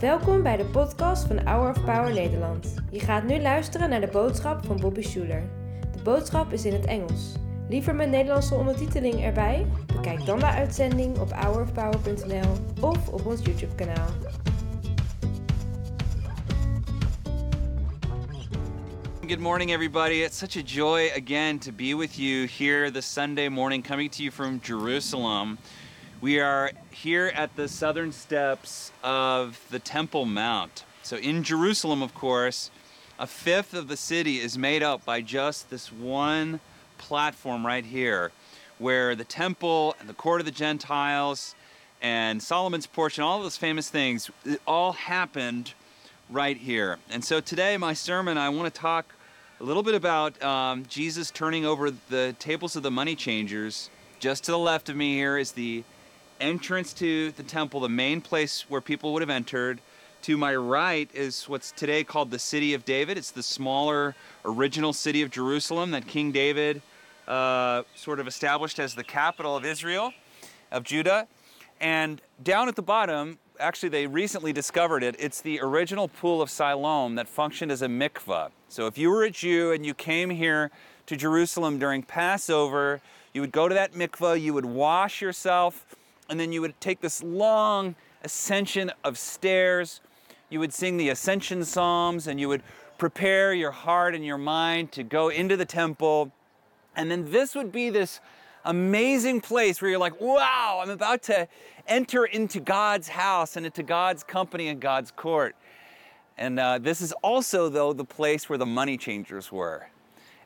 Welkom bij de podcast van Hour of Power Nederland. Je gaat nu luisteren naar de boodschap van Bobby Schuler. De boodschap is in het Engels. Liever met Nederlandse ondertiteling erbij? Bekijk dan de uitzending op hourofpower.nl of op ons YouTube kanaal. Good morning, everybody. It's such a joy again to be with you here this Sunday morning, coming to you from Jerusalem. We are here at the southern steps of the Temple Mount. So, in Jerusalem, of course, a fifth of the city is made up by just this one platform right here, where the temple and the court of the Gentiles and Solomon's porch and all those famous things, it all happened right here. And so today, my sermon, I want to talk a little bit about um, Jesus turning over the tables of the money changers. Just to the left of me here is the entrance to the temple, the main place where people would have entered. To my right is what's today called the City of David. It's the smaller original city of Jerusalem that King David uh, sort of established as the capital of Israel, of Judah. And down at the bottom, actually, they recently discovered it. It's the original pool of Siloam that functioned as a mikvah. So if you were a Jew and you came here to Jerusalem during Passover, you would go to that mikvah, you would wash yourself, and then you would take this long ascension of stairs. You would sing the ascension psalms and you would prepare your heart and your mind to go into the temple. And then this would be this amazing place where you're like, wow, I'm about to enter into God's house and into God's company and God's court. And uh, this is also, though, the place where the money changers were.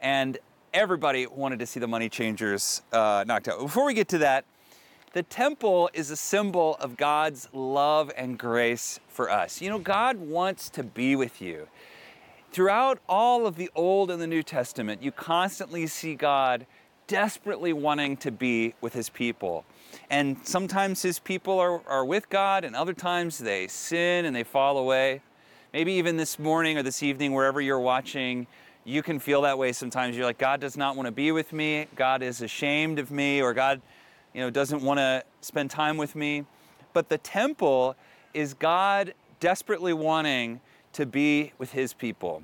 And everybody wanted to see the money changers uh, knocked out. Before we get to that, the temple is a symbol of God's love and grace for us. You know, God wants to be with you. Throughout all of the Old and the New Testament, you constantly see God desperately wanting to be with his people. And sometimes his people are, are with God, and other times they sin and they fall away. Maybe even this morning or this evening, wherever you're watching, you can feel that way sometimes. You're like, God does not want to be with me. God is ashamed of me, or God, you know, doesn't want to spend time with me. But the temple is God desperately wanting to be with his people.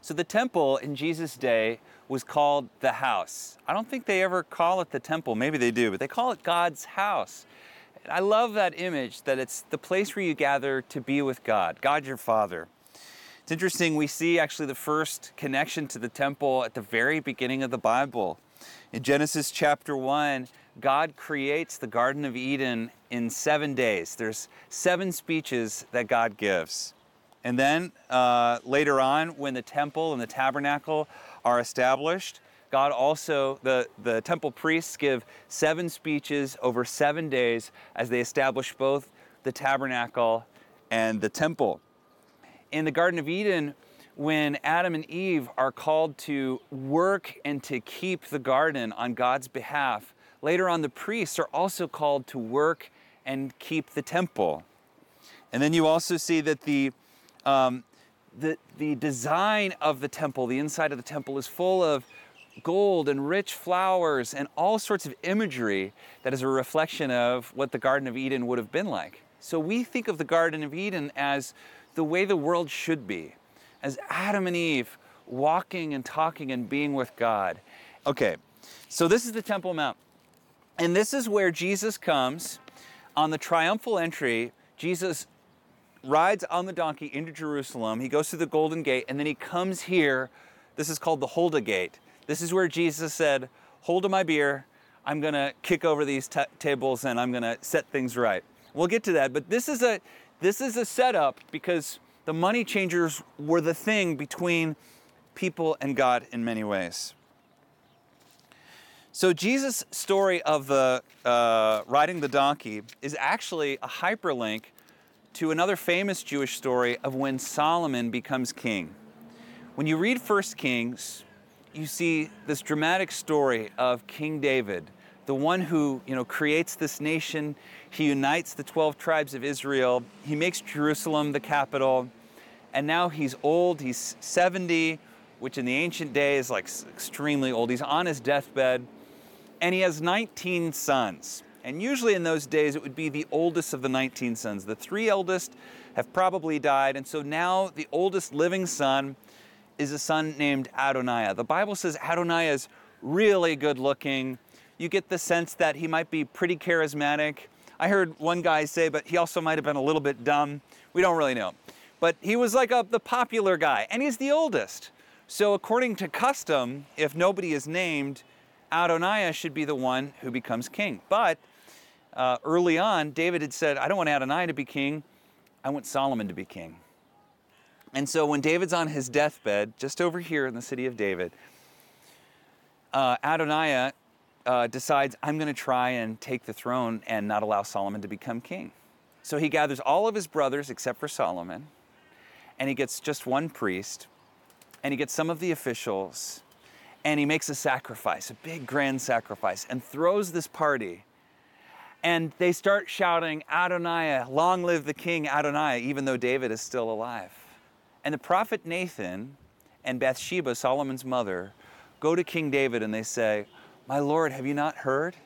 So the temple in Jesus' day was called the house. I don't think they ever call it the temple. Maybe they do, but they call it God's house. I love that image that it's the place where you gather to be with God, God your Father. It's interesting, we see actually the first connection to the temple at the very beginning of the Bible. In Genesis chapter 1, God creates the Garden of Eden in seven days. There's seven speeches that God gives. And then uh, later on, when the temple and the tabernacle are established, God also, the, the temple priests give seven speeches over seven days as they establish both the tabernacle and the temple. In the Garden of Eden, when Adam and Eve are called to work and to keep the garden on God's behalf, later on the priests are also called to work and keep the temple. And then you also see that the, um, the, the design of the temple, the inside of the temple, is full of gold and rich flowers and all sorts of imagery that is a reflection of what the Garden of Eden would have been like. So we think of the Garden of Eden as the way the world should be, as Adam and Eve walking and talking and being with God. Okay, so this is the Temple Mount. And this is where Jesus comes on the triumphal entry. Jesus rides on the donkey into Jerusalem. He goes through the Golden Gate and then he comes here. This is called the Huldah Gate. This is where Jesus said, Hold to my beer. I'm going to kick over these t- tables and I'm going to set things right. We'll get to that, but this is a this is a setup because the money changers were the thing between people and God in many ways. So Jesus' story of the uh, riding the donkey is actually a hyperlink to another famous Jewish story of when Solomon becomes king. When you read First Kings, you see this dramatic story of King David, the one who you know creates this nation. He unites the 12 tribes of Israel. He makes Jerusalem the capital. And now he's old, he's 70, which in the ancient days like extremely old. He's on his deathbed and he has 19 sons. And usually in those days, it would be the oldest of the 19 sons. The three eldest have probably died, and so now the oldest living son is a son named Adonijah. The Bible says Adonijah is really good looking. You get the sense that he might be pretty charismatic. I heard one guy say, but he also might have been a little bit dumb. We don't really know. But he was like a, the popular guy, and he's the oldest. So, according to custom, if nobody is named, Adonijah should be the one who becomes king. But uh, early on, David had said, I don't want Adonijah to be king, I want Solomon to be king. And so when David's on his deathbed, just over here in the city of David, uh, Adonijah uh, decides, I'm going to try and take the throne and not allow Solomon to become king. So he gathers all of his brothers except for Solomon, and he gets just one priest, and he gets some of the officials, and he makes a sacrifice, a big grand sacrifice, and throws this party. And they start shouting, Adonai, long live the king Adonai, even though David is still alive. And the prophet Nathan and Bathsheba, Solomon's mother, go to King David and they say, My Lord, have you not heard?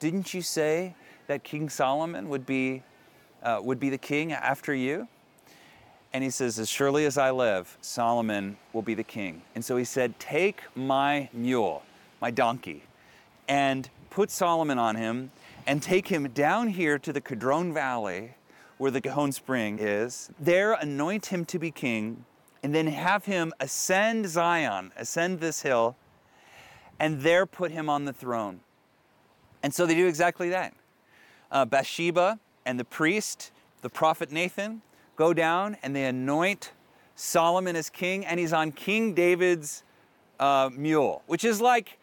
Didn't you say that King Solomon would be, uh, would be the king after you? And he says, As surely as I live, Solomon will be the king. And so he said, Take my mule, my donkey, and put Solomon on him, and take him down here to the Kidron Valley where the Gihon Spring is. There, anoint him to be king, and then have him ascend Zion, ascend this hill, and there put him on the throne. And so they do exactly that. Uh, Bathsheba and the priest, the prophet Nathan, go down and they anoint Solomon as king, and he's on King David's uh, mule, which is like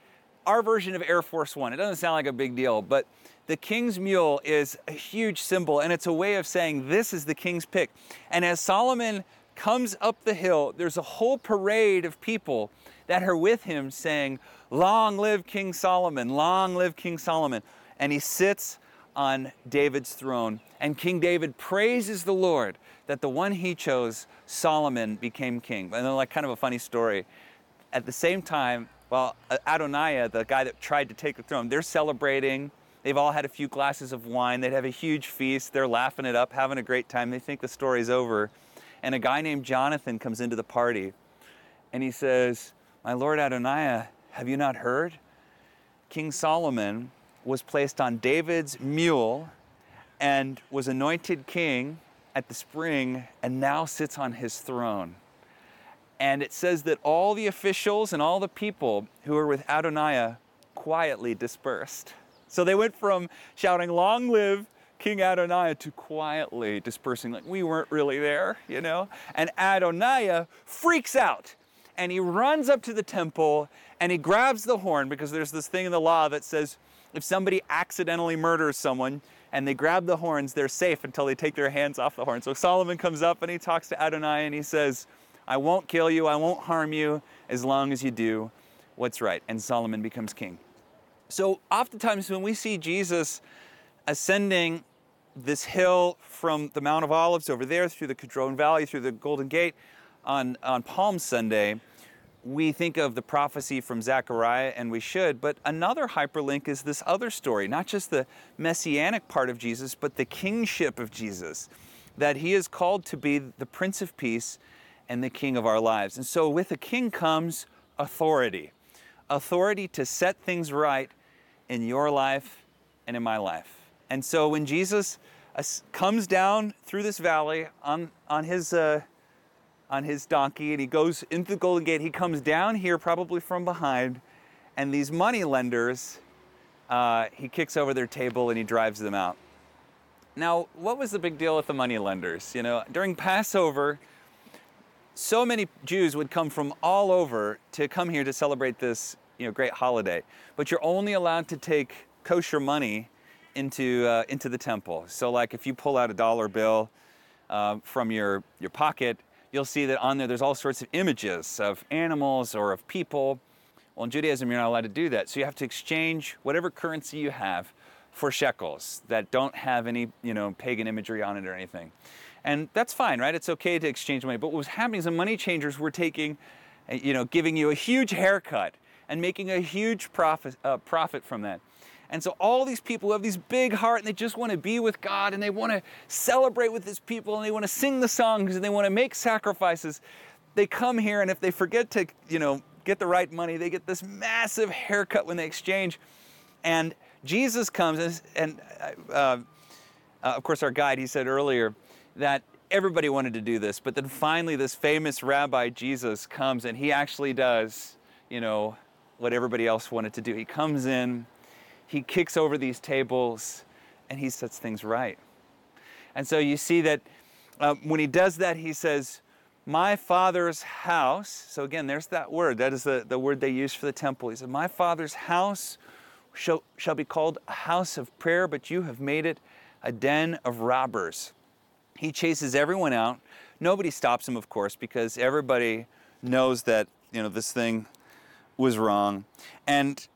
our version of Air Force One. It doesn't sound like a big deal, but the king's mule is a huge symbol, and it's a way of saying this is the king's pick. And as Solomon comes up the hill, there's a whole parade of people that are with him saying, Long live King Solomon, long live King Solomon. And he sits on David's throne. And King David praises the Lord that the one he chose, Solomon, became king. And then, like, kind of a funny story. At the same time, well, Adonijah, the guy that tried to take the throne, they're celebrating. They've all had a few glasses of wine. They'd have a huge feast. They're laughing it up, having a great time. They think the story's over. And a guy named Jonathan comes into the party and he says, My Lord Adonijah, have you not heard? King Solomon was placed on David's mule and was anointed king at the spring and now sits on his throne. And it says that all the officials and all the people who were with Adonijah quietly dispersed. So they went from shouting, Long live King Adonijah, to quietly dispersing, like we weren't really there, you know? And Adonijah freaks out and he runs up to the temple and he grabs the horn because there's this thing in the law that says if somebody accidentally murders someone and they grab the horns, they're safe until they take their hands off the horn. So Solomon comes up and he talks to Adonai and he says, I won't kill you, I won't harm you as long as you do what's right. And Solomon becomes king. So oftentimes when we see Jesus ascending this hill from the Mount of Olives over there through the Kidron Valley, through the Golden Gate on, on Palm Sunday, we think of the prophecy from Zechariah, and we should, but another hyperlink is this other story, not just the messianic part of Jesus, but the kingship of Jesus, that he is called to be the Prince of Peace and the King of our lives. And so with a king comes authority authority to set things right in your life and in my life. And so when Jesus uh, comes down through this valley on, on, his, uh, on his donkey and he goes into the Golden Gate, he comes down here probably from behind, and these money lenders, uh, he kicks over their table and he drives them out. Now, what was the big deal with the money lenders? You know, during Passover, so many Jews would come from all over to come here to celebrate this you know, great holiday. But you're only allowed to take kosher money into, uh, into the temple. So like if you pull out a dollar bill uh, from your, your pocket, you'll see that on there there's all sorts of images of animals or of people. Well, in Judaism, you're not allowed to do that. So you have to exchange whatever currency you have for shekels that don't have any, you know, pagan imagery on it or anything. And that's fine, right? It's okay to exchange money. But what was happening is the money changers were taking, you know, giving you a huge haircut and making a huge profit, uh, profit from that. And so all these people who have these big heart and they just want to be with God and they want to celebrate with his people and they want to sing the songs and they want to make sacrifices, they come here and if they forget to, you know, get the right money, they get this massive haircut when they exchange. And Jesus comes and, and uh, uh, of course our guide, he said earlier that everybody wanted to do this, but then finally this famous rabbi Jesus comes and he actually does, you know, what everybody else wanted to do. He comes in, he kicks over these tables, and he sets things right. And so you see that uh, when he does that, he says, My father's house. So again, there's that word. That is the, the word they use for the temple. He said, My father's house shall, shall be called a house of prayer, but you have made it a den of robbers. He chases everyone out. Nobody stops him, of course, because everybody knows that you know this thing was wrong. And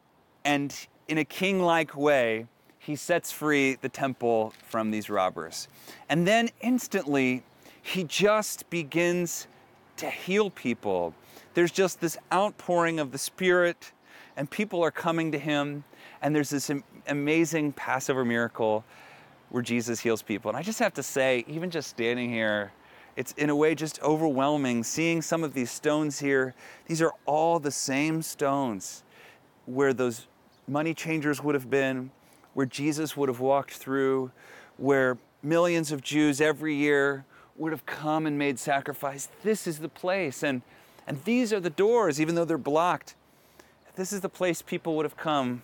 and in a king-like way, he sets free the temple from these robbers. And then instantly, he just begins to heal people. There's just this outpouring of the Spirit, and people are coming to him. And there's this amazing Passover miracle where Jesus heals people. And I just have to say, even just standing here, it's in a way just overwhelming seeing some of these stones here. These are all the same stones where those money changers would have been, where Jesus would have walked through, where millions of Jews every year would have come and made sacrifice. This is the place. And, and these are the doors, even though they're blocked. This is the place people would have come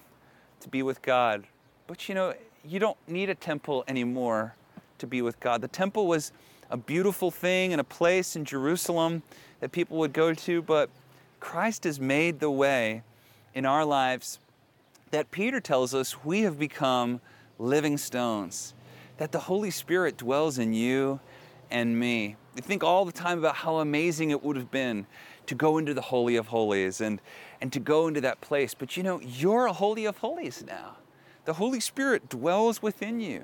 to be with God. But you know, you don't need a temple anymore to be with God. The temple was a beautiful thing and a place in Jerusalem that people would go to, but Christ has made the way in our lives that Peter tells us we have become living stones, that the Holy Spirit dwells in you and me. We think all the time about how amazing it would have been to go into the Holy of Holies and, and to go into that place. But you know, you're a Holy of Holies now. The Holy Spirit dwells within you.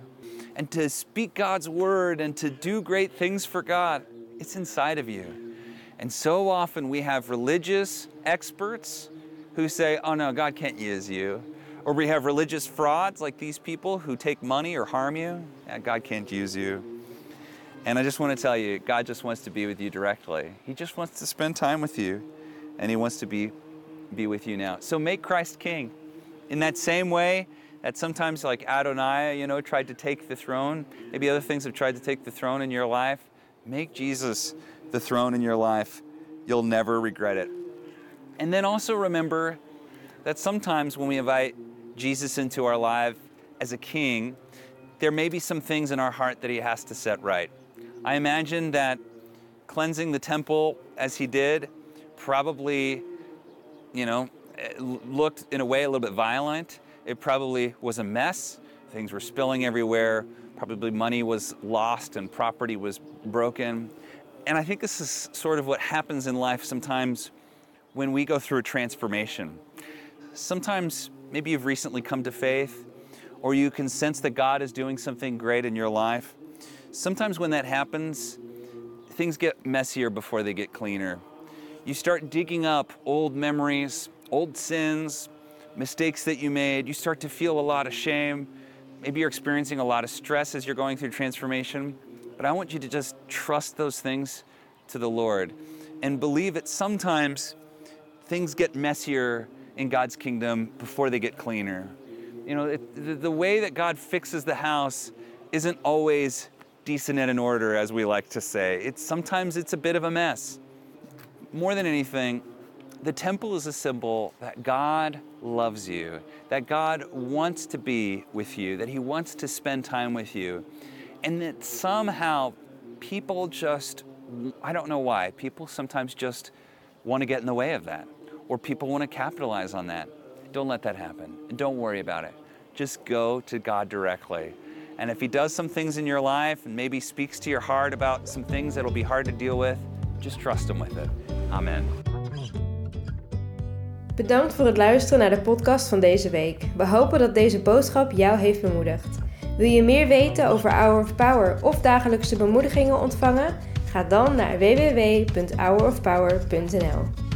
And to speak God's word and to do great things for God, it's inside of you. And so often we have religious experts who say, oh no, God can't use you. Or we have religious frauds like these people who take money or harm you. Yeah, God can't use you. And I just want to tell you, God just wants to be with you directly. He just wants to spend time with you, and He wants to be, be with you now. So make Christ king. In that same way, that sometimes like Adonai, you know, tried to take the throne. Maybe other things have tried to take the throne in your life. Make Jesus the throne in your life. You'll never regret it. And then also remember that sometimes when we invite Jesus into our life as a king, there may be some things in our heart that he has to set right. I imagine that cleansing the temple as he did probably, you know, looked in a way a little bit violent. It probably was a mess. Things were spilling everywhere. Probably money was lost and property was broken. And I think this is sort of what happens in life sometimes when we go through a transformation. Sometimes maybe you've recently come to faith or you can sense that God is doing something great in your life. Sometimes when that happens, things get messier before they get cleaner. You start digging up old memories, old sins, mistakes that you made, you start to feel a lot of shame. Maybe you're experiencing a lot of stress as you're going through transformation. But I want you to just trust those things to the Lord and believe that sometimes things get messier in God's kingdom before they get cleaner. You know, it, the, the way that God fixes the house isn't always decent and in order, as we like to say. It's sometimes it's a bit of a mess. More than anything, the temple is a symbol that God loves you, that God wants to be with you, that He wants to spend time with you, and that somehow people just, I don't know why, people sometimes just want to get in the way of that, or people want to capitalize on that. Don't let that happen, and don't worry about it. Just go to God directly. And if He does some things in your life and maybe speaks to your heart about some things that'll be hard to deal with, just trust Him with it. Amen. Bedankt voor het luisteren naar de podcast van deze week. We hopen dat deze boodschap jou heeft bemoedigd. Wil je meer weten over Hour of Power of dagelijkse bemoedigingen ontvangen? Ga dan naar www.hourofpower.nl.